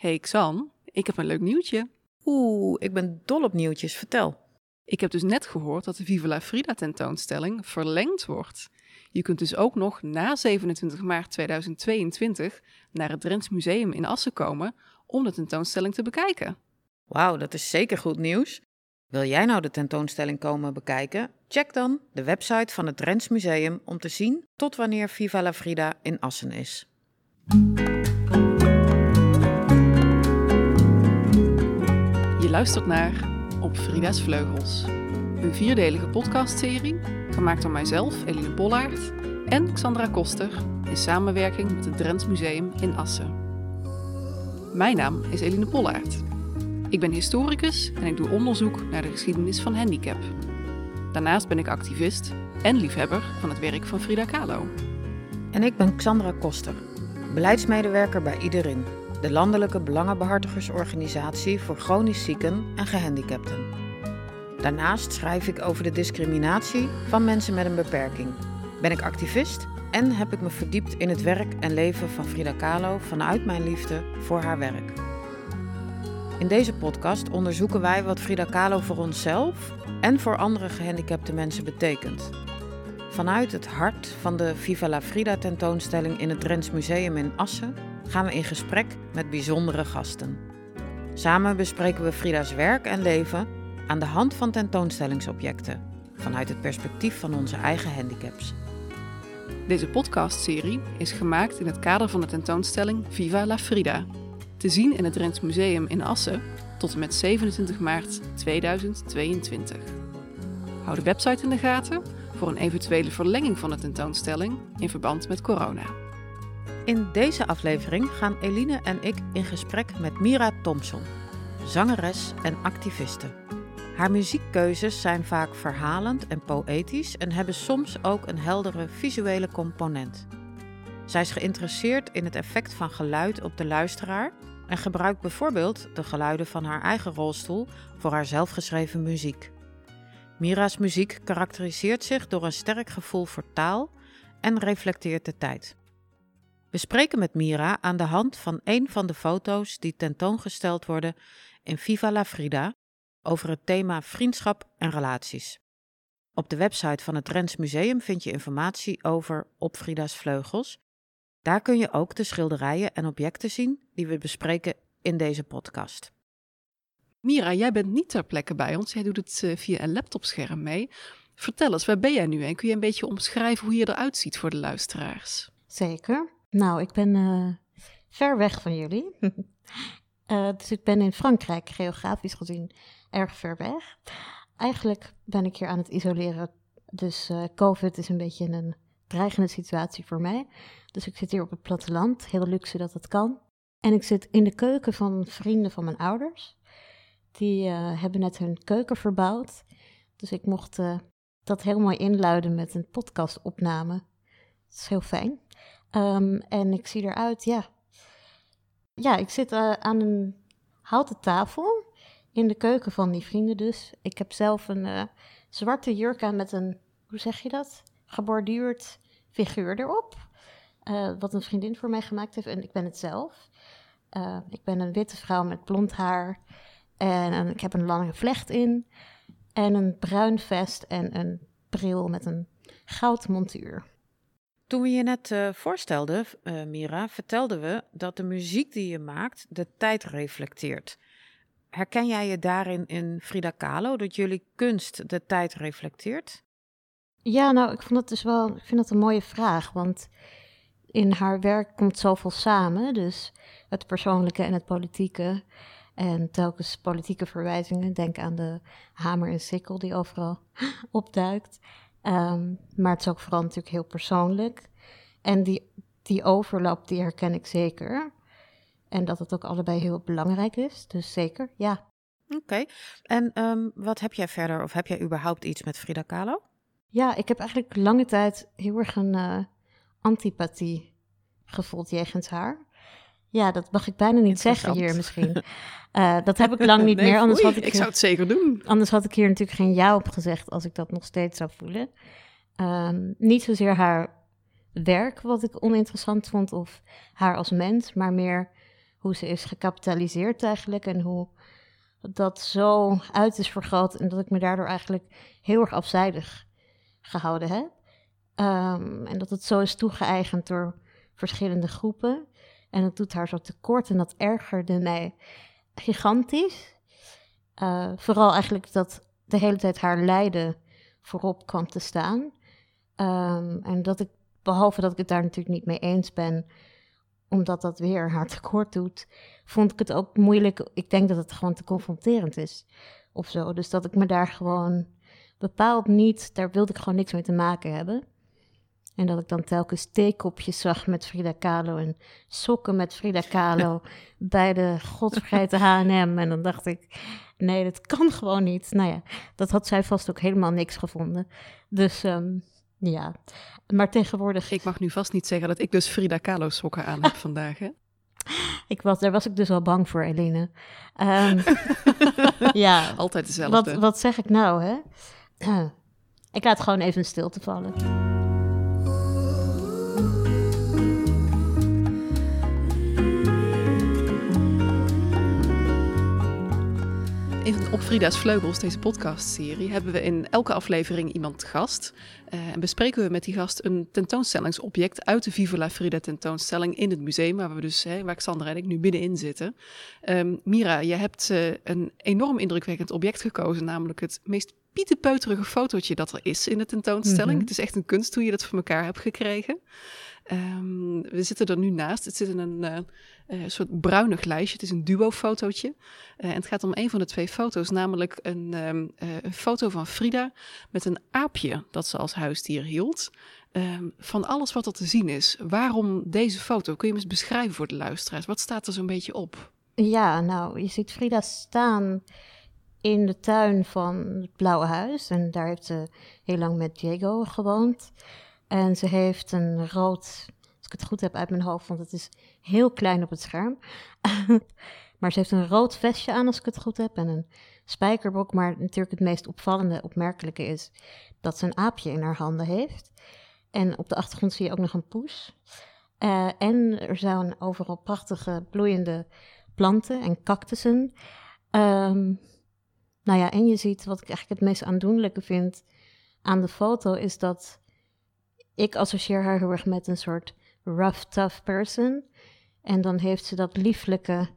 Hey Xan, ik heb een leuk nieuwtje. Oeh, ik ben dol op nieuwtjes. Vertel. Ik heb dus net gehoord dat de Viva la Frida tentoonstelling verlengd wordt. Je kunt dus ook nog na 27 maart 2022 naar het Drents Museum in Assen komen om de tentoonstelling te bekijken. Wauw, dat is zeker goed nieuws. Wil jij nou de tentoonstelling komen bekijken? Check dan de website van het Drents Museum om te zien tot wanneer Viva la Frida in Assen is. Je luistert naar Op Frida's Vleugels, een vierdelige podcastserie gemaakt door mijzelf, Eline Pollaert, en Xandra Koster in samenwerking met het Drents Museum in Assen. Mijn naam is Eline Pollaert. Ik ben historicus en ik doe onderzoek naar de geschiedenis van handicap. Daarnaast ben ik activist en liefhebber van het werk van Frida Kahlo. En ik ben Xandra Koster, beleidsmedewerker bij Iedereen, de landelijke belangenbehartigersorganisatie voor chronisch zieken en gehandicapten. Daarnaast schrijf ik over de discriminatie van mensen met een beperking. Ben ik activist en heb ik me verdiept in het werk en leven van Frida Kahlo vanuit mijn liefde voor haar werk. In deze podcast onderzoeken wij wat Frida Kahlo voor onszelf en voor andere gehandicapte mensen betekent. Vanuit het hart van de Viva la Frida tentoonstelling in het Drents Museum in Assen gaan we in gesprek met bijzondere gasten. Samen bespreken we Frida's werk en leven aan de hand van tentoonstellingsobjecten, vanuit het perspectief van onze eigen handicaps. Deze podcastserie is gemaakt in het kader van de tentoonstelling Viva la Frida, te zien in het Drents Museum in Assen tot en met 27 maart 2022. Hou de website in de gaten voor een eventuele verlenging van de tentoonstelling in verband met corona. In deze aflevering gaan Eline en ik in gesprek met Mira Thompson, zangeres en activiste. Haar muziekkeuzes zijn vaak verhalend en poëtisch en hebben soms ook een heldere visuele component. Zij is geïnteresseerd in het effect van geluid op de luisteraar en gebruikt bijvoorbeeld de geluiden van haar eigen rolstoel voor haar zelfgeschreven muziek. Mira's muziek karakteriseert zich door een sterk gevoel voor taal en reflecteert de tijd. We spreken met Mira aan de hand van een van de foto's die tentoongesteld worden in Viva la Frida over het thema vriendschap en relaties. Op de website van het Drents Museum vind je informatie over Op Frida's Vleugels. Daar kun je ook de schilderijen en objecten zien die we bespreken in deze podcast. Mira, jij bent niet ter plekke bij ons. Jij doet het eh, via een laptopscherm mee. Vertel eens, waar ben jij nu en kun je een beetje omschrijven hoe je eruit ziet voor de luisteraars? Zeker. Nou, ik ben uh, ver weg van jullie. uh, dus ik ben in Frankrijk, geografisch gezien, erg ver weg. Eigenlijk ben ik hier aan het isoleren. Dus uh, COVID is een beetje een dreigende situatie voor mij. Dus ik zit hier op het platteland. Heel luxe dat het kan. En ik zit in de keuken van vrienden van mijn ouders. Die hebben net hun keuken verbouwd. Dus ik mocht dat heel mooi inluiden met een podcastopname. Dat is heel fijn. Um, en ik zie eruit, ja. Ja, ik zit uh, aan een houten tafel in de keuken van die vrienden dus. Ik heb zelf een zwarte jurk aan met een, hoe zeg je dat? Geborduurd figuur erop. wat een vriendin voor mij gemaakt heeft en ik ben het zelf. ik ben een witte vrouw met blond haar. En, ik heb een lange vlecht in. En een bruin vest en een bril met een goudmontuur. Toen we je net uh, voorstelden, uh, Mira, vertelden we dat de muziek die je maakt de tijd reflecteert. Herken jij je daarin in Frida Kahlo, dat jullie kunst de tijd reflecteert? Ja, nou, ik, vond dat dus wel, ik vind dat een mooie vraag, want in haar werk komt zoveel samen. Dus het persoonlijke en het politieke. En telkens politieke verwijzingen. Denk aan de hamer en sikkel die overal opduikt. Um, maar het is ook vooral natuurlijk heel persoonlijk. En die, die overlap, die herken ik zeker. En dat het ook allebei heel belangrijk is. Dus zeker, ja. Oké. Okay. En um, wat heb jij verder, of heb jij überhaupt iets met Frida Kahlo? Ja, ik heb eigenlijk lange tijd heel erg een uh, antipathie gevoeld jegens haar. Ja, dat mag ik bijna niet zeggen hier misschien. Uh, dat heb ik lang niet nee, meer. Anders had ik, ik zou het zeker doen. Anders had ik hier natuurlijk geen ja op gezegd als ik dat nog steeds zou voelen. Um, niet zozeer haar werk wat ik oninteressant vond of haar als mens, maar meer hoe ze is gecapitaliseerd eigenlijk en hoe dat zo uit is vergroot en dat ik me daardoor eigenlijk heel erg afzijdig gehouden heb. Ehm, en dat het zo is toegeëigend door verschillende groepen. En dat doet haar zo tekort en dat ergerde mij gigantisch. Uh, vooral eigenlijk dat de hele tijd haar lijden voorop kwam te staan. Um, en dat ik, behalve dat ik het daar natuurlijk niet mee eens ben, omdat dat weer haar tekort doet, vond ik het ook moeilijk. Ik denk dat het gewoon te confronterend is of zo. Dus dat ik me daar gewoon bepaald niet, daar wilde ik gewoon niks mee te maken hebben. En dat ik dan telkens theekopjes zag met Frida Kahlo en sokken met Frida Kahlo bij de godvergeten H&M. En dan dacht ik, nee, dat kan gewoon niet. Nou ja, dat had zij vast ook helemaal niks gevonden. Dus um, ja, maar tegenwoordig... Ik mag nu vast niet zeggen dat ik dus Frida Kahlo sokken aan heb vandaag, hè? Ik was, daar was ik dus wel bang voor, Eline. Um, ja. Altijd dezelfde. Wat, wat zeg ik nou, hè? ik laat gewoon even stil te vallen. Op Frida's Vleugels, deze podcastserie, hebben we in elke aflevering iemand gast. Uh, en bespreken we met die gast een tentoonstellingsobject uit de Viva la Frida tentoonstelling in het museum, waar we dus, hè, waar Xandra en ik nu binnenin zitten. Um, Mira, je hebt uh, een enorm indrukwekkend object gekozen, namelijk het meest pietenpeuterige fotootje dat er is in de tentoonstelling. Mhm. Het is echt een kunst hoe je dat voor elkaar hebt gekregen. Um, we zitten er nu naast. Het zit in een uh, soort bruinig lijstje. Het is een duo-fotootje. Uh, en het gaat om een van de twee foto's, namelijk een, um, een foto van Frida met een aapje dat ze als huisdier hield. Um, van alles wat er te zien is. Waarom deze foto? Kun je hem eens beschrijven voor de luisteraars? Wat staat er zo'n beetje op? Ja, nou, je ziet Frida staan in de tuin van het Blauwe Huis. En daar heeft ze heel lang met Diego gewoond. En ze heeft een rood, als ik het goed heb uit mijn hoofd, want het is heel klein op het scherm. maar ze heeft een rood vestje aan, als ik het goed heb, en een spijkerbok. Maar natuurlijk het meest opvallende, opmerkelijke is dat ze een aapje in haar handen heeft. En op de achtergrond zie je ook nog een poes. Uh, en er zijn overal prachtige bloeiende planten en cactussen. Um, nou ja, en je ziet wat ik eigenlijk het meest aandoenlijke vind aan de foto, is dat ik associeer haar heel erg met een soort rough, tough person. En dan heeft ze dat lieflijke,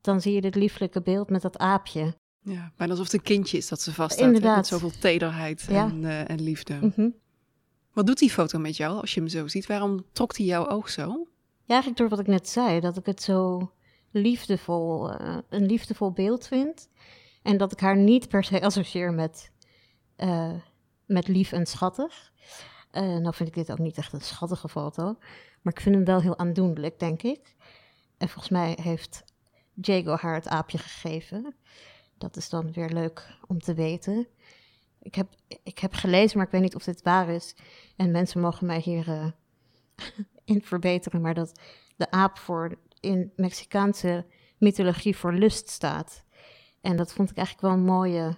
dan zie je dit lieflijke beeld met dat aapje. Ja, bijna alsof het een kindje is dat ze vasthoudt. Inderdaad. Met zoveel tederheid en, uh, en, liefde. Mhm. Wat doet die foto met jou als je hem zo ziet? Waarom trok die jouw oog zo? Ja, eigenlijk door wat ik net zei, dat ik het zo liefdevol, uh, een liefdevol beeld vind. En dat ik haar niet per se associeer met, uh, met lief en schattig. Uh, nou vind ik dit ook niet echt een schattige foto, maar ik vind hem wel heel aandoenlijk, denk ik. En volgens mij heeft Jago haar het aapje gegeven. Dat is dan weer leuk om te weten. Ik heb, ik heb gelezen, maar ik weet niet of dit waar is. En mensen mogen mij hier uh, in verbeteren, maar dat de aap voor in Mexicaanse mythologie voor lust staat. En dat vond ik eigenlijk wel mooie,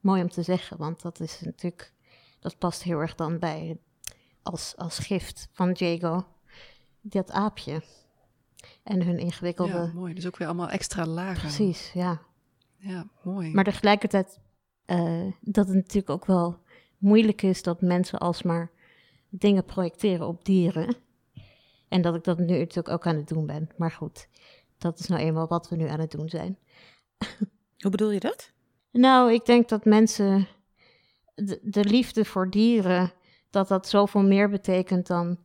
mooi om te zeggen, want dat is natuurlijk dat past heel erg dan bij als, als gift van Jago, dat aapje. En hun ingewikkelde... Ja, mooi. Dus ook weer allemaal extra lagen. Precies, ja. Ja, mooi. Maar tegelijkertijd uh, dat het natuurlijk ook wel moeilijk is dat mensen alsmaar dingen projecteren op dieren. En dat ik dat nu natuurlijk ook aan het doen ben. Maar goed, dat is nou eenmaal wat we nu aan het doen zijn. Hoe bedoel je dat? Nou, ik denk dat mensen de, liefde voor dieren, dat dat zoveel meer betekent dan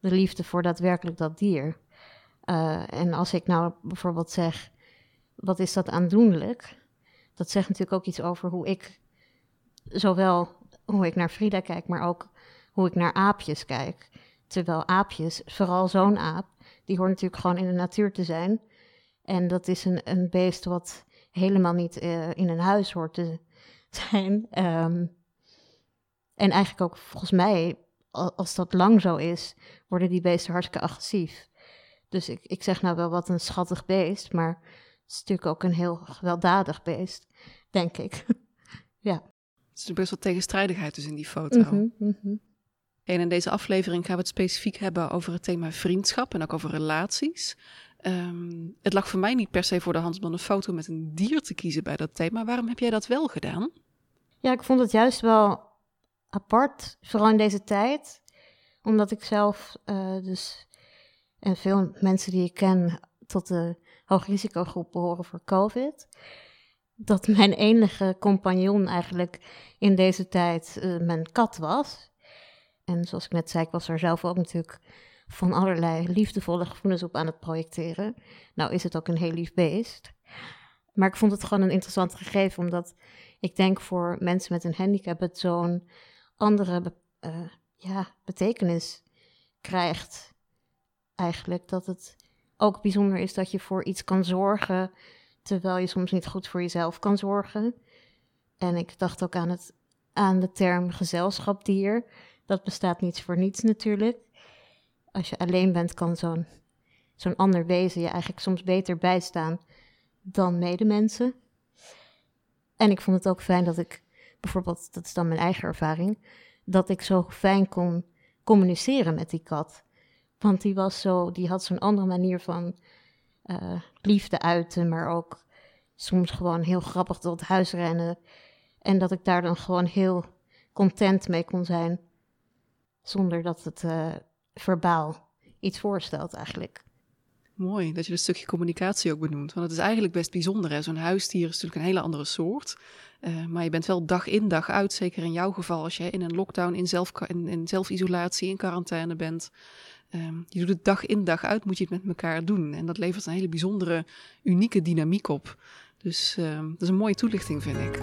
de liefde voor daadwerkelijk dat dier. Uh, en als ik nou bijvoorbeeld zeg, wat is dat aandoenlijk? Dat zegt natuurlijk ook iets over hoe ik, zowel hoe ik naar Frida kijk, maar ook hoe ik naar aapjes kijk. Terwijl aapjes, vooral zo'n aap, die hoort natuurlijk gewoon in de natuur te zijn. En dat is een, een beest wat helemaal niet uh, in een huis hoort te zijn. Um, en eigenlijk ook volgens mij, als dat lang zo is, worden die beesten hartstikke agressief. Dus ik, ik zeg nou wel wat een schattig beest, maar het is natuurlijk ook een heel gewelddadig beest, denk ik. ja. Er is best wel tegenstrijdigheid dus in die foto. Mm En in deze aflevering gaan we het specifiek hebben over het thema vriendschap en ook over relaties. Ehm, het lag voor mij niet per se voor de hand om een foto met een dier te kiezen bij dat thema. Waarom heb jij dat wel gedaan? Ja, ik vond het juist wel apart, vooral in deze tijd. Omdat ik zelf uh, dus, en veel mensen die ik ken, tot de hoogrisicogroep behoren voor COVID. Dat mijn enige compagnon eigenlijk in deze tijd uh, mijn kat was. En zoals ik net zei, ik was er zelf ook natuurlijk van allerlei liefdevolle gevoelens op aan het projecteren. Nou is het ook een heel lief beest. Maar ik vond het gewoon een interessant gegeven, omdat ik denk voor mensen met een handicap het zo'n andere uh, ja, betekenis krijgt. Eigenlijk dat het ook bijzonder is dat je voor iets kan zorgen, terwijl je soms niet goed voor jezelf kan zorgen. En ik dacht ook aan, het, aan de term gezelschapdier. Dat bestaat niets voor niets natuurlijk. Als je alleen bent, kan zo'n zo'n ander wezen je eigenlijk soms beter bijstaan dan medemensen. En ik vond het ook fijn dat ik, bijvoorbeeld, dat is dan mijn eigen ervaring, dat ik zo fijn kon communiceren met die kat. Want die, was zo, die had zo'n andere manier van uh, liefde uiten, maar ook soms gewoon heel grappig door het huis rennen. En dat ik daar dan gewoon heel content mee kon zijn, zonder dat het uh, verbaal iets voorstelt eigenlijk. Mooi dat je een stukje communicatie ook benoemt. Want het is eigenlijk best bijzonder. Zo'n huisdier is natuurlijk een hele andere soort. Uh, maar je bent wel dag in dag uit, zeker in jouw geval, als je in een lockdown, in, zelf, in, in zelfisolatie, in quarantaine bent. Uh, je doet het dag in dag uit, moet je het met elkaar doen. En dat levert een hele bijzondere, unieke dynamiek op. Dus uh, dat is een mooie toelichting, vind ik.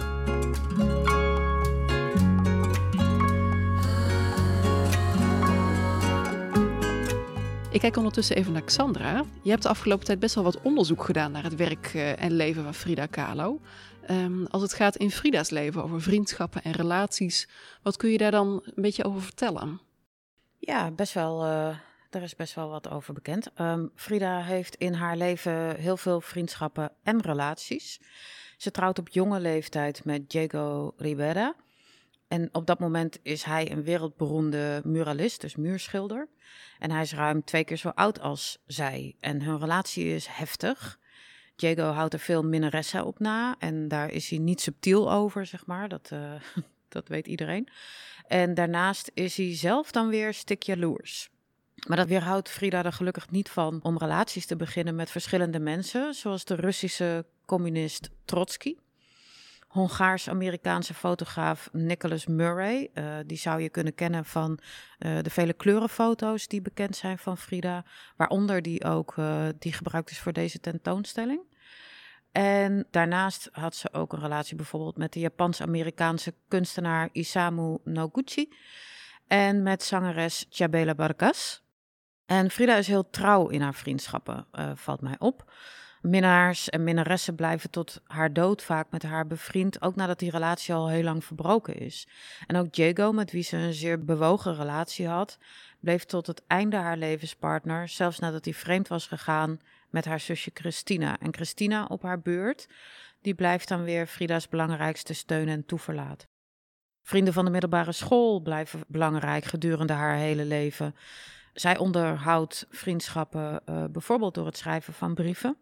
Ik kijk ondertussen even naar Xandra. Je hebt de afgelopen tijd best wel wat onderzoek gedaan naar het werk uh, en leven van Frida Kahlo. Um, als het gaat in Frida's leven over vriendschappen en relaties, wat kun je daar dan een beetje over vertellen? Ja, best wel. Uh, daar is best wel wat over bekend. Um, Frida heeft in haar leven heel veel vriendschappen en relaties. Ze trouwt op jonge leeftijd met Diego Rivera. En op dat moment is hij een wereldberoemde muralist, dus muurschilder. En hij is ruim twee keer zo oud als zij. En hun relatie is heftig. Diego houdt er veel minnaressen op na. En daar is hij niet subtiel over, zeg maar. Dat, uh, dat weet iedereen. En daarnaast is hij zelf dan weer stik jaloers. Maar dat weerhoudt Frida er gelukkig niet van om relaties te beginnen met verschillende mensen, zoals de Russische communist Trotsky. Hongaars-Amerikaanse fotograaf Nicholas Murray. Uh, die zou je kunnen kennen van uh, de vele kleurenfoto's die bekend zijn van Frida. Waaronder die ook uh, die gebruikt is voor deze tentoonstelling. En daarnaast had ze ook een relatie bijvoorbeeld met de Japans-Amerikaanse kunstenaar Isamu Noguchi. En met zangeres Chabela Vargas. En Frida is heel trouw in haar vriendschappen, valt mij op. Minnaars en minnaressen blijven tot haar dood vaak met haar bevriend, ook nadat die relatie al heel lang verbroken is. En ook Diego, met wie ze een zeer bewogen relatie had, bleef tot het einde haar levenspartner, zelfs nadat hij vreemd was gegaan met haar zusje Christina. En Christina op haar beurt, die blijft dan weer Frida's belangrijkste steun en toeverlaat. Vrienden van de middelbare school blijven belangrijk gedurende haar hele leven. Zij onderhoudt vriendschappen uh, bijvoorbeeld door het schrijven van brieven.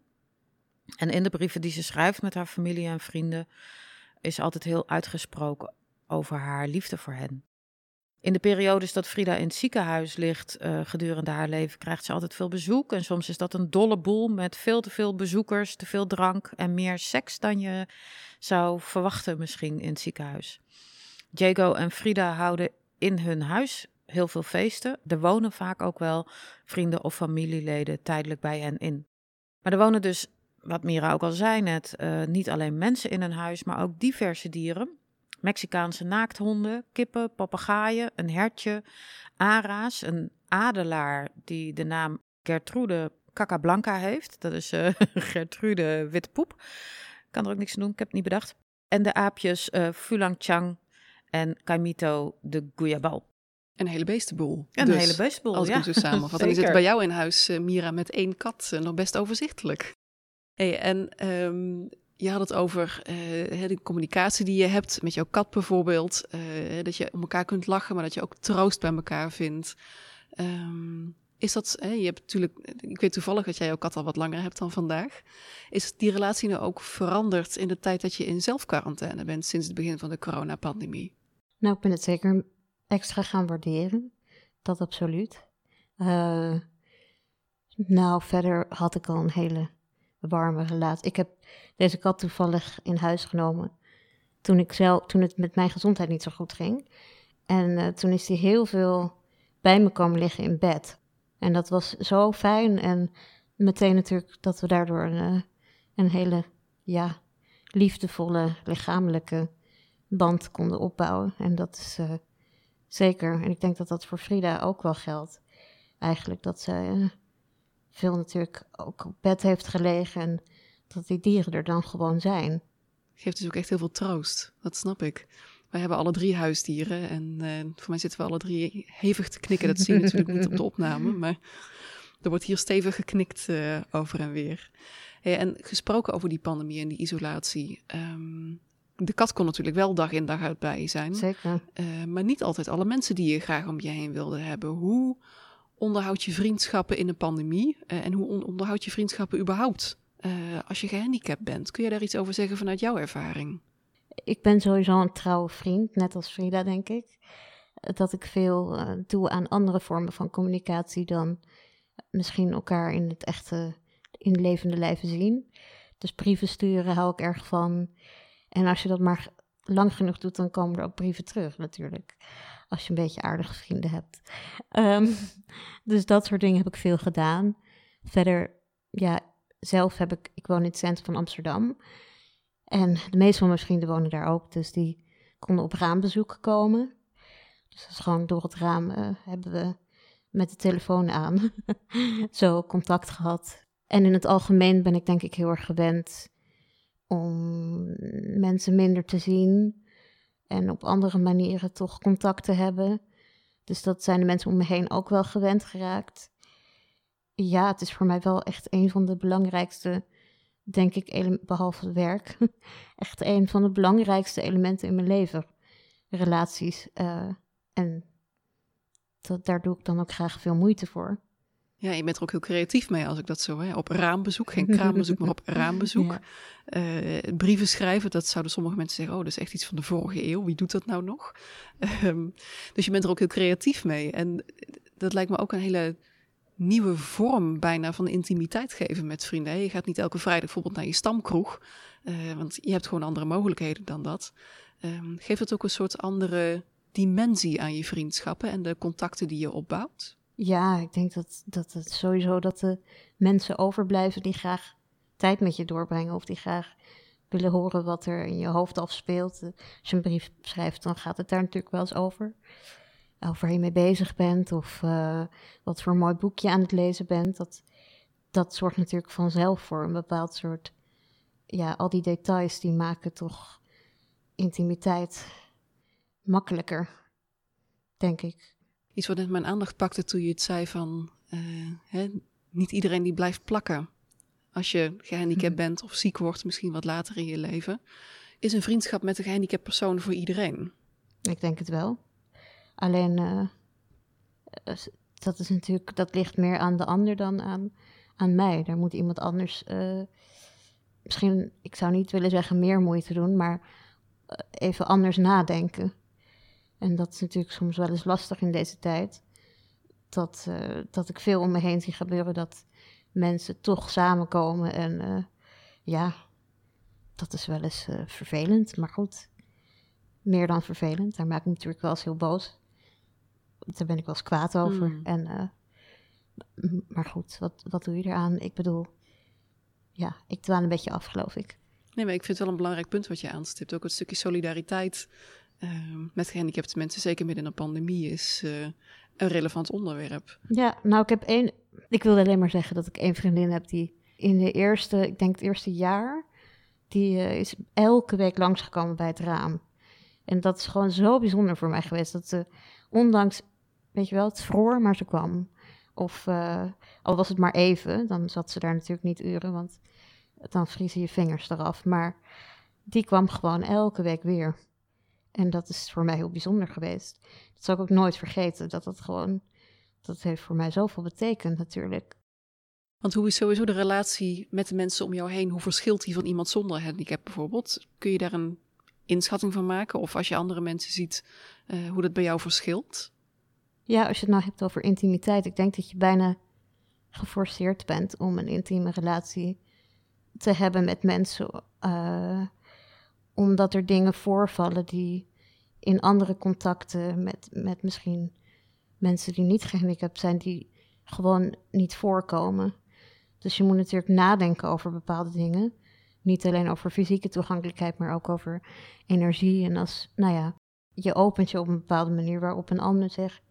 En in de brieven die ze schrijft met haar familie en vrienden is altijd heel uitgesproken over haar liefde voor hen. In de periodes dat Frida in het ziekenhuis ligt uh, gedurende haar leven, krijgt ze altijd veel bezoek. En soms is dat een dolle boel met veel te veel bezoekers, te veel drank en meer seks dan je zou verwachten misschien in het ziekenhuis. Diego en Frida houden in hun huis heel veel feesten. Er wonen vaak ook wel vrienden of familieleden tijdelijk bij hen in. Maar er wonen dus wat Mira ook al zei net, uh, niet alleen mensen in een huis, maar ook diverse dieren. Mexicaanse naakthonden, kippen, papegaaien, een hertje, ara's, een adelaar die de naam Gertrude Cacablanca heeft. Dat is uh, Gertrude Witpoep. Kan er ook niks aan doen, ik heb het niet bedacht. En de aapjes uh, Fulang Chang en Caimito de Guyabal. Een hele beestenboel. Een dus, hele beestenboel, Als ik ja. hem zo samenvat. dan is het bij jou in huis, uh, Mira, met één kat nog best overzichtelijk. En um, je had het over uh, de communicatie die je hebt met jouw kat bijvoorbeeld. Uh, dat je om elkaar kunt lachen, maar dat je ook troost bij elkaar vindt. Um, is dat, je hebt natuurlijk, ik weet toevallig dat jij jouw kat al wat langer hebt dan vandaag. Is die relatie nou ook veranderd in de tijd dat je in zelfquarantaine bent sinds het begin van de coronapandemie? Nou, ik ben het zeker extra gaan waarderen. Dat absoluut. Uh, nou, verder had ik al een hele warme relatie. Ik heb deze kat toevallig in huis genomen toen, ik zelf, toen het met mijn gezondheid niet zo goed ging. En uh, toen is hij heel veel bij me komen liggen in bed. En dat was zo fijn. En meteen natuurlijk dat we daardoor een, eh, een hele ja, liefdevolle lichamelijke band konden opbouwen. En dat is uh, zeker. En ik denk dat dat voor Frida ook wel geldt. Eigenlijk dat zij veel natuurlijk ook op bed heeft gelegen. En dat die dieren er dan gewoon zijn. Geeft dus ook echt heel veel troost. Dat snap ik. Wij hebben alle drie huisdieren en uh, voor mij zitten we alle drie hevig te knikken. Dat zie je natuurlijk niet op de opname, maar er wordt hier stevig geknikt uh, over en weer. Hey, en gesproken over die pandemie en die isolatie. Um, de kat kon natuurlijk wel dag in dag uit bij je zijn. Zeker. Uh, maar niet altijd alle mensen die je graag om je heen wilde hebben. Hoe onderhoud je vriendschappen in een pandemie? en hoe onderhoud je vriendschappen überhaupt als je gehandicapt bent? Kun je daar iets over zeggen vanuit jouw ervaring? ik ben sowieso een trouwe vriend, net als Frida, denk ik. Dat ik veel uh, doe aan andere vormen van communicatie dan misschien elkaar in het echte, in levende lijven zien. Dus brieven sturen hou ik erg van. En als je dat maar lang genoeg doet, dan komen er ook brieven terug, natuurlijk. Als je een beetje aardige vrienden hebt. Um, dus dat soort dingen heb ik veel gedaan. Verder, ja, zelf heb ik, ik woon in het centrum van Amsterdam. En de meeste van mijn vrienden wonen daar ook, dus die konden op raambezoek komen. Dus is gewoon door het raam uh, hebben we met de telefoon aan zo contact gehad. En in het algemeen ben ik denk ik heel erg gewend om mensen minder te zien en op andere manieren toch contact te hebben. Dus dat zijn de mensen om me heen ook wel gewend geraakt. Ja, het is voor mij wel echt een van de belangrijkste denk ik, behalve het werk, echt een van de belangrijkste elementen in mijn leven. Relaties. Uh, en daar doe ik dan ook graag veel moeite voor. Ja, je bent er ook heel creatief mee als ik dat zo hè. Op raambezoek, geen kraambezoek, maar op raambezoek. Uh, brieven schrijven, dat zouden sommige mensen zeggen, oh, dat is echt iets van de vorige eeuw. Wie doet dat nou nog? Um, dus je bent er ook heel creatief mee. En dat lijkt me ook een hele nieuwe vorm bijna van intimiteit geven met vrienden. Je gaat niet elke vrijdag bijvoorbeeld naar je stamkroeg, uh, want je hebt gewoon andere mogelijkheden dan dat. Um, geeft het ook een soort andere dimensie aan je vriendschappen en de contacten die je opbouwt? Ja, ik denk dat, dat het sowieso dat de mensen overblijven die graag tijd met je doorbrengen of die graag willen horen wat er in je hoofd afspeelt. Als je een brief schrijft, dan gaat het daar natuurlijk wel eens over over waar je mee bezig bent of uh, wat voor een mooi boekje aan het lezen bent. Dat, dat zorgt natuurlijk vanzelf voor een bepaald soort, ja, al die details die maken toch intimiteit makkelijker, denk ik. Iets wat net mijn aandacht pakte toen je het zei van, uh, hè, niet iedereen die blijft plakken. Als je gehandicapt mhm. bent of ziek wordt, misschien wat later in je leven. Is een vriendschap met een gehandicapt persoon voor iedereen? Ik denk het wel. Alleen uh, dat is natuurlijk, dat ligt meer aan de ander dan aan, aan mij. Daar moet iemand anders, uh, misschien, ik zou niet willen zeggen meer moeite doen, maar even anders nadenken. En dat is natuurlijk soms wel eens lastig in deze tijd. Dat, uh, dat ik veel om me heen zie gebeuren dat mensen toch samenkomen. En uh, ja, dat is wel eens uh, vervelend. Maar goed, meer dan vervelend. Daar maak ik me natuurlijk wel eens heel boos. Daar ben ik wel eens kwaad over. Hmm. En, maar goed, wat, wat doe je eraan? Ik bedoel, ja, ik dwaal een beetje af, geloof ik. Nee, maar ik vind het wel een belangrijk punt wat je aanstipt. Ook het stukje solidariteit met gehandicapte mensen, zeker midden in een pandemie, is uh, een relevant onderwerp. Ja, nou, ik heb één. Ik wilde alleen maar zeggen dat ik één vriendin heb die in de eerste, ik denk het eerste jaar, die uh, is elke week langsgekomen bij het raam. En dat is gewoon zo bijzonder voor mij geweest. Dat ze, ondanks weet je wel, het vroor, maar ze kwam. Of uh, al was het maar even, dan zat ze daar natuurlijk niet uren, want dan vriezen je vingers eraf. Maar die kwam gewoon elke week weer. En dat is voor mij heel bijzonder geweest. Dat zal ik ook nooit vergeten. Dat dat gewoon, dat heeft voor mij zoveel betekend natuurlijk. Want hoe is sowieso de relatie met de mensen om jou heen? Hoe verschilt die van iemand zonder handicap bijvoorbeeld? Kun je daar een inschatting van maken? Of als je andere mensen ziet, uh, hoe dat bij jou verschilt? Ja, als je het nou hebt over intimiteit. Ik denk dat je bijna geforceerd bent om een intieme relatie te hebben met mensen. Uh, omdat er dingen voorvallen die in andere contacten met, met misschien mensen die niet gehandicapt zijn, die gewoon niet voorkomen. Dus je moet natuurlijk nadenken over bepaalde dingen. Niet alleen over fysieke toegankelijkheid, maar ook over energie. En als, nou ja, je opent je op een bepaalde manier waarop een ander zich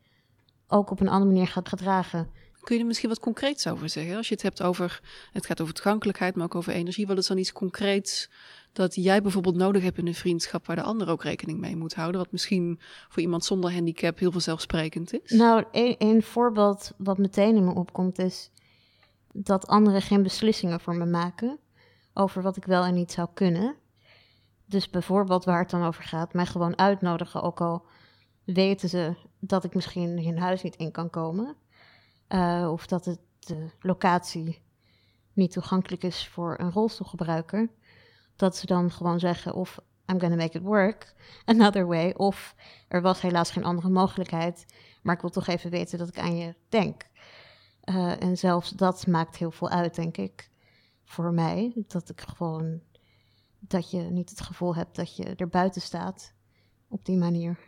ook op een andere manier gaat gedragen. Kun je er misschien wat concreets over zeggen? Als je het hebt over, het gaat over toegankelijkheid, maar ook over energie. Wat is dan iets concreets dat jij bijvoorbeeld nodig hebt in een vriendschap waar de ander ook rekening mee moet houden? Wat misschien voor iemand zonder handicap heel vanzelfsprekend is? Nou, een, een voorbeeld wat meteen in me opkomt is dat anderen geen beslissingen voor me maken over wat ik wel en niet zou kunnen. Dus bijvoorbeeld waar het dan over gaat, mij gewoon uitnodigen, ook al weten ze dat ik misschien hun huis niet in kan komen. Uh, of dat het, de locatie niet toegankelijk is voor een rolstoelgebruiker. Dat ze dan gewoon zeggen of I'm gonna make it work, another way. Of er was helaas geen andere mogelijkheid, maar ik wil toch even weten dat ik aan je denk. Uh, en zelfs dat maakt heel veel uit, denk ik, voor mij. Dat ik gewoon, dat je niet het gevoel hebt dat je er buiten staat op die manier.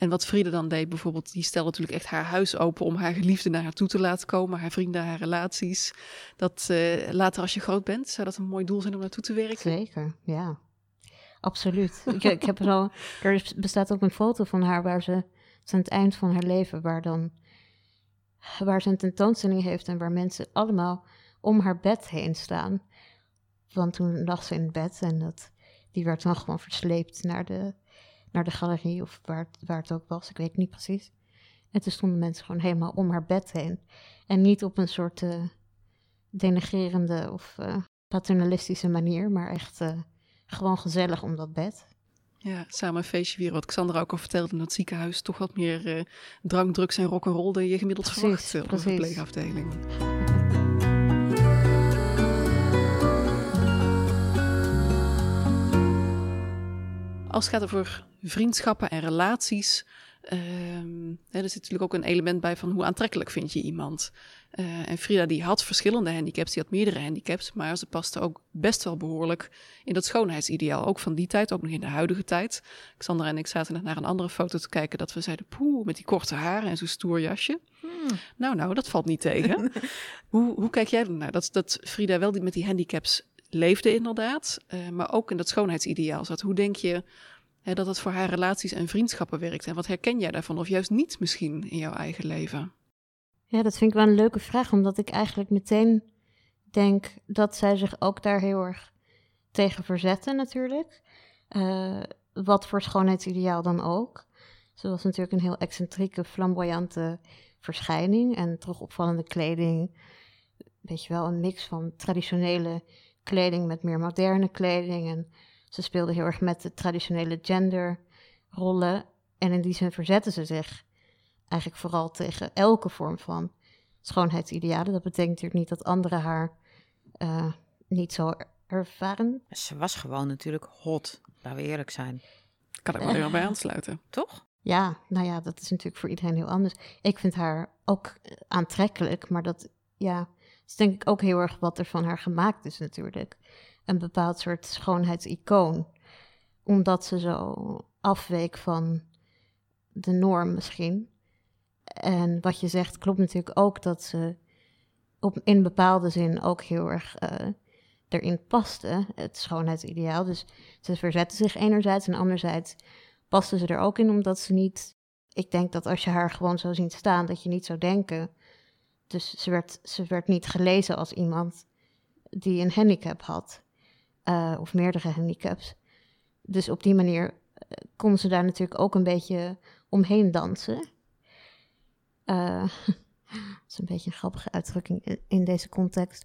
En wat Friede dan deed, bijvoorbeeld, die stelde natuurlijk echt haar huis open om haar geliefde naar haar toe te laten komen, haar vrienden, haar relaties. Dat uh, later als je groot bent, zou dat een mooi doel zijn om naartoe te werken? Zeker, ja. Absoluut. ik, ik, heb zo, er bestaat ook een foto van haar waar ze, aan het eind van haar leven, waar dan, waar ze een tentoonstelling heeft en waar mensen allemaal om haar bed heen staan. Want toen lag ze in het bed en dat, die werd dan gewoon versleept naar de, naar de galerie of waar, waar het ook was, ik weet niet precies. En toen stonden mensen gewoon helemaal om haar bed heen. En niet op een soort uh, denigrerende of uh, paternalistische manier, maar echt uh, gewoon gezellig om dat bed. Ja, samen een feestje vieren. Wat Xandra ook al vertelde in het ziekenhuis. Toch wat meer drank, drugs en rock'n'roll dan je gemiddeld precies, verwacht op een verpleegafdeling. Als het gaat over vriendschappen en relaties. Um, hè, er zit natuurlijk ook een element bij van hoe aantrekkelijk vind je iemand. Uh, en Frida die had verschillende handicaps, die had meerdere handicaps, maar ze paste ook best wel behoorlijk in dat schoonheidsideaal. Ook van die tijd, ook nog in de huidige tijd. Xandra en ik zaten net naar een andere foto te kijken dat we zeiden, poeh, met die korte haren en zo'n stoer jasje. Hmm. Nou, nou, dat valt niet tegen. hoe, hoe kijk jij ernaar? Dat, dat Frida wel die, met die handicaps leefde inderdaad, uh, maar ook in dat schoonheidsideaal zat. Hoe denk je hè, dat het voor haar relaties en vriendschappen werkt? En wat herken jij daarvan? Of juist niet misschien in jouw eigen leven? Ja, dat vind ik wel een leuke vraag, omdat ik eigenlijk meteen denk dat zij zich ook daar heel erg tegen verzetten natuurlijk. Uh, wat voor schoonheidsideaal dan ook. Ze was natuurlijk een heel excentrieke, flamboyante verschijning en toch opvallende kleding. Weet je wel, een mix van traditionele kleding met meer moderne kleding. En ze speelde heel erg met de traditionele genderrollen. En in die zin verzetten ze zich eigenlijk vooral tegen elke vorm van schoonheidsidealen. Dat betekent natuurlijk niet dat anderen haar uh, niet zo ervaren. Ze was gewoon natuurlijk hot, laten we eerlijk zijn. Kan ik me er wel bij aansluiten. Toch? Ja, nou ja, dat is natuurlijk voor iedereen heel anders. Ik vind haar ook aantrekkelijk, maar dat, ja, is denk ik ook heel erg wat er van haar gemaakt is natuurlijk. Een bepaald soort schoonheidsicoon. Omdat ze zo afweek van de norm misschien. En wat je zegt klopt natuurlijk ook dat ze op, in bepaalde zin ook heel erg uh, erin paste, het schoonheidsideaal. Dus ze verzetten zich enerzijds en anderzijds paste ze er ook in omdat ze niet... Ik denk dat als je haar gewoon zou zien staan, dat je niet zou denken dus ze werd, ze werd niet gelezen als iemand die een handicap had, uh, of meerdere handicaps. Dus op die manier uh, kon ze daar natuurlijk ook een beetje omheen dansen. Uh, dat is een beetje een grappige uitdrukking in, deze context.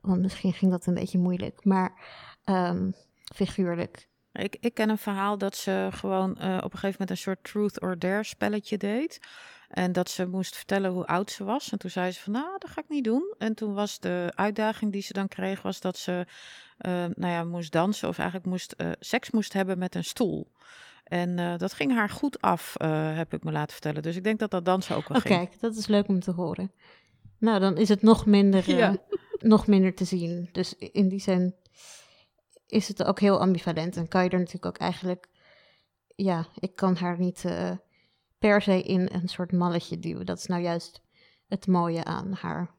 Want misschien ging dat een beetje moeilijk. Maar ehm, figuurlijk. Ik, ik ken een verhaal dat ze gewoon eh, op een gegeven moment een soort truth or dare spelletje deed. En dat ze moest vertellen hoe oud ze was. En toen zei ze van, nou, dat ga ik niet doen. En toen was de uitdaging die ze dan kreeg, was dat ze, uh, nou ja, moest dansen. Of eigenlijk moest, uh, seks moest hebben met een stoel. En dat ging haar goed af, heb ik me laten vertellen. Dus ik denk dat dat dansen ook wel oh, ging. kijk, dat is leuk om te horen. Nou, dan is het nog minder, ja. nog minder te zien. Dus in die zin is het ook heel ambivalent. En kan je er natuurlijk ook eigenlijk, ja, ik kan haar niet per se in een soort malletje duwen. Dat is nou juist het mooie aan haar.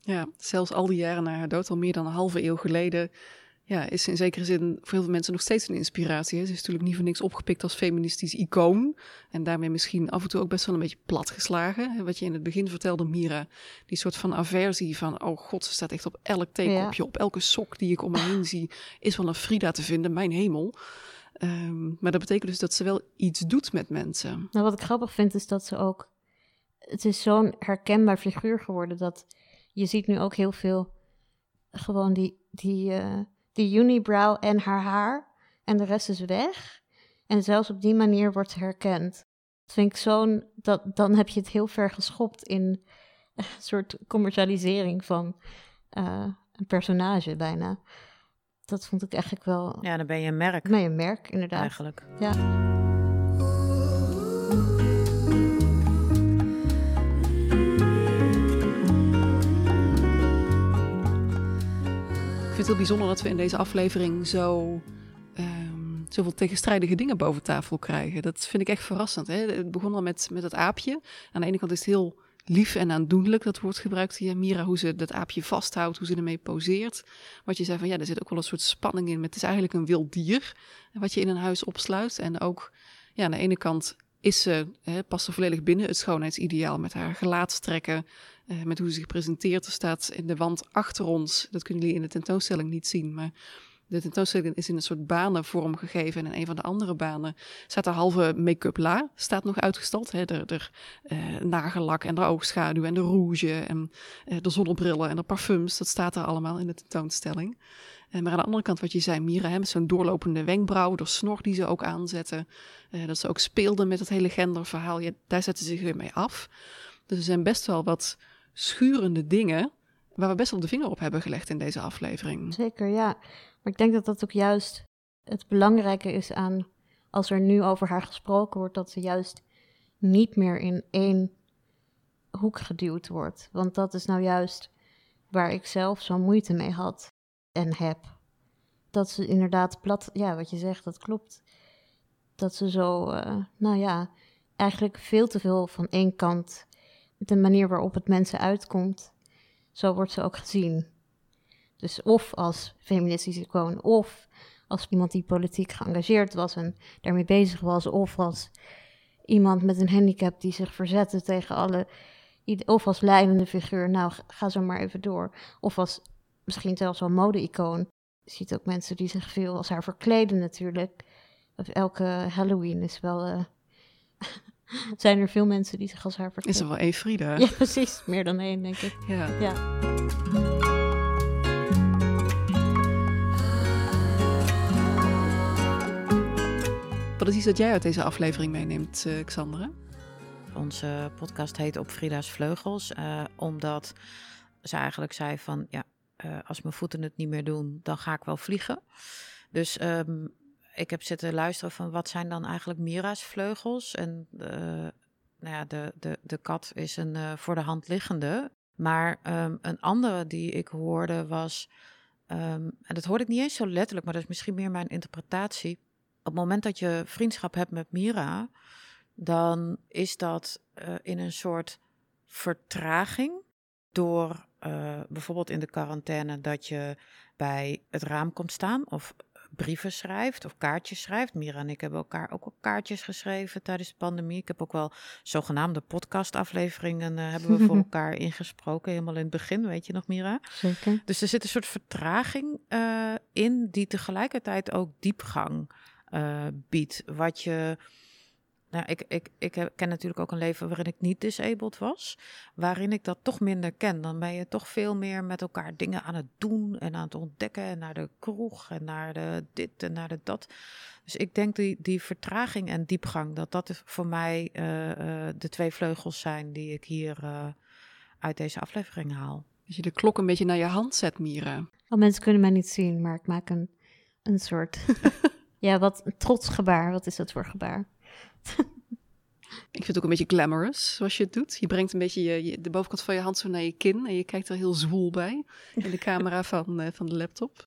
Ja, zelfs al die jaren na haar dood, al meer dan een halve eeuw geleden, ja, is in zekere zin voor heel veel mensen nog steeds een inspiratie. Hè. Ze is natuurlijk niet voor niks opgepikt als feministisch icoon. En daarmee misschien af en toe ook best wel een beetje platgeslagen. Wat je in het begin vertelde, Mira. Die soort van aversie van, oh god, ze staat echt op elk theekopje, op elke sok die ik om me heen zie, is wel een Frida te vinden, mijn hemel. Um, maar dat betekent dus dat ze wel iets doet met mensen. Nou, wat ik grappig vind is dat ze ook. Het is zo'n herkenbaar figuur geworden dat je ziet nu ook heel veel gewoon die, die, uh, die unibrow en haar haar. En de rest is weg. En zelfs op die manier wordt ze herkend. Dat vind zo'n. Dat, dan heb je het heel ver geschopt in een soort commercialisering van uh, een personage bijna dat vond ik eigenlijk wel. Ja, dan ben je een merk. Ben je een merk, inderdaad. Eigenlijk. Ja. Ik vind het heel bijzonder dat we in deze aflevering zo um, zoveel tegenstrijdige dingen boven tafel krijgen. Dat vind ik echt verrassend. Hè? Het begon al met, met het aapje. Aan de ene kant is het heel lief en aandoenlijk. Dat wordt gebruikt hier, Mira, hoe ze dat aapje vasthoudt, hoe ze ermee poseert. Wat je zei van ja, er zit ook wel een soort spanning in. Met, het is eigenlijk een wild dier wat je in een huis opsluit. En ook ja, aan de ene kant is ze, hè, past ze volledig binnen het schoonheidsideaal met haar gelaatstrekken, eh, met hoe ze zich presenteert. Er staat in de wand achter ons, dat kunnen jullie in de tentoonstelling niet zien, maar de tentoonstelling is in een soort banenvorm gegeven. En in een van de andere banen staat de halve make-up la, staat nog uitgestald. Hè? De, uh, nagellak en de oogschaduw en de rouge en uh, de zonnebrillen en de parfums. Dat staat er allemaal in de tentoonstelling. Uh, maar aan de andere kant, wat je zei, Mira, hè, zo'n doorlopende wenkbrauw, de snor die ze ook aanzetten. dat ze ook speelden met het hele genderverhaal. Ja, daar zetten ze zich weer mee af. Dus er zijn best wel wat schurende dingen waar we best wel de vinger op hebben gelegd in deze aflevering. Zeker, ja. Maar ik denk dat dat ook juist het belangrijke is aan als er nu over haar gesproken wordt, dat ze juist niet meer in één hoek geduwd wordt. Want dat is nou juist waar ik zelf zo moeite mee had en heb. Dat ze inderdaad plat, ja, wat je zegt, dat klopt. Dat ze zo, uh, nou ja, eigenlijk veel te veel van één kant, de manier waarop het mensen uitkomt, zo wordt ze ook gezien. Dus of als feministische icoon, of als iemand die politiek geëngageerd was en daarmee bezig was, of als iemand met een handicap die zich verzette tegen alle, of als leidende figuur, nou ga zo maar even door. Of als misschien zelfs wel mode-icoon. Je ziet ook mensen die zich veel als haar verkleden natuurlijk. Elke Halloween is wel... Uh, zijn er veel mensen die zich als haar verkleden. Is er wel één Frida? Ja, precies. Meer dan één, denk ik. Ja. ja. Wat is iets dat jij uit deze aflevering meeneemt, uh, Xandra? Onze podcast heet Op Frida's Vleugels, uh, omdat ze eigenlijk zei van, ja, uh, als mijn voeten het niet meer doen, dan ga ik wel vliegen. Dus um, ik heb zitten luisteren van wat zijn dan eigenlijk Mira's vleugels? En nou ja, de, de, de kat is een voor de hand liggende. Maar um, een andere die ik hoorde was, um, en dat hoorde ik niet eens zo letterlijk, maar dat is misschien meer mijn interpretatie het moment dat je vriendschap hebt met Mira, dan is dat uh, in een soort vertraging door uh, bijvoorbeeld in de quarantaine dat je bij het raam komt staan of brieven schrijft of kaartjes schrijft. Mira en ik hebben elkaar ook al kaartjes geschreven tijdens de pandemie. Ik heb ook wel zogenaamde podcastafleveringen uh, hebben we voor elkaar ingesproken, helemaal in het begin, weet je nog Mira? Zeker. Dus er zit een soort vertraging uh, in die tegelijkertijd ook diepgang uh, biedt. Wat je nou, ik, ik, ik ken natuurlijk ook een leven waarin ik niet disabled was. Waarin ik dat toch minder ken. Dan ben je toch veel meer met elkaar dingen aan het doen en aan het ontdekken. En naar de kroeg en naar de dit en naar de dat. Dus ik denk die, die vertraging en diepgang, dat dat voor mij uh, uh, de twee vleugels zijn die ik hier uh, uit deze aflevering haal. Dat je de klok een beetje naar je hand zet, Mira. Oh, mensen kunnen mij niet zien, maar ik maak een, een soort... ja, wat een trots gebaar. Wat is dat voor gebaar? Ik vind het ook een beetje glamorous, zoals je het doet. Je brengt een beetje je, je, de bovenkant van je hand zo naar je kin en je kijkt er heel zwoel bij in de camera van, uh, van de laptop.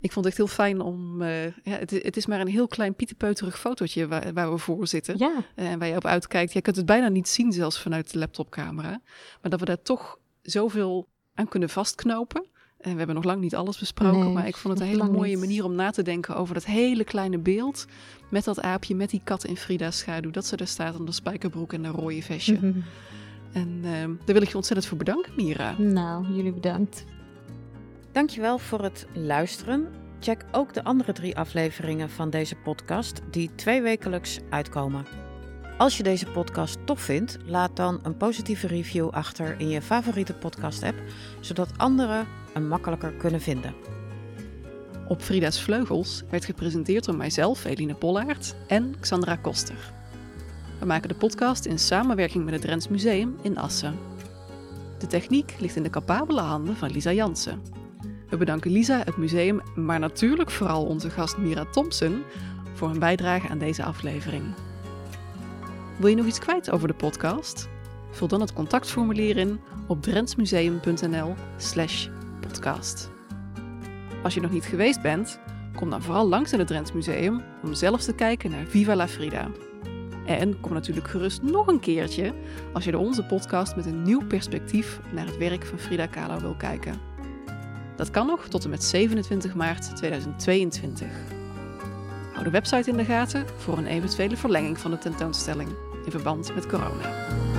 Ik vond het echt heel fijn om. Uh, ja, het, het, is maar een heel klein pieterpeuterig fotootje waar, waar, we voor zitten. Ja. Uh, en waar je op uitkijkt. Je kunt het bijna niet zien, zelfs vanuit de laptopcamera. Maar dat we daar toch zoveel aan kunnen vastknopen. En we hebben nog lang niet alles besproken, Nee, maar ik vond het een hele mooie niet. manier om na te denken over dat hele kleine beeld. Met dat aapje, met die kat in Frida's schaduw. Dat ze daar staat onder de spijkerbroek en een rode vestje. Mhm. En ehm, daar wil ik je ontzettend voor bedanken, Mira. Nou, jullie bedankt. Dankjewel voor het luisteren. Check ook de andere drie afleveringen van deze podcast die twee wekelijks uitkomen. Als je deze podcast tof vindt, laat dan een positieve review achter in je favoriete podcast-app, zodat anderen hem makkelijker kunnen vinden. Op Frida's Vleugels werd gepresenteerd door mijzelf, Eline Pollaert, en Xandra Koster. We maken de podcast in samenwerking met het Drents Museum in Assen. De techniek ligt in de capabele handen van Lisa Jansen. We bedanken Lisa, het museum, maar natuurlijk vooral onze gast Mira Thompson voor hun bijdrage aan deze aflevering. Wil je nog iets kwijt over de podcast? Vul dan het contactformulier in op drentsmuseum.nl slash podcast. Als je nog niet geweest bent, kom dan vooral langs in het Drents Museum om zelf te kijken naar Viva la Frida. En kom natuurlijk gerust nog een keertje als je de onze podcast met een nieuw perspectief naar het werk van Frida Kahlo wil kijken. Dat kan nog tot en met 27 maart 2022. Hou de website in de gaten voor een eventuele verlenging van de tentoonstelling in verband met corona.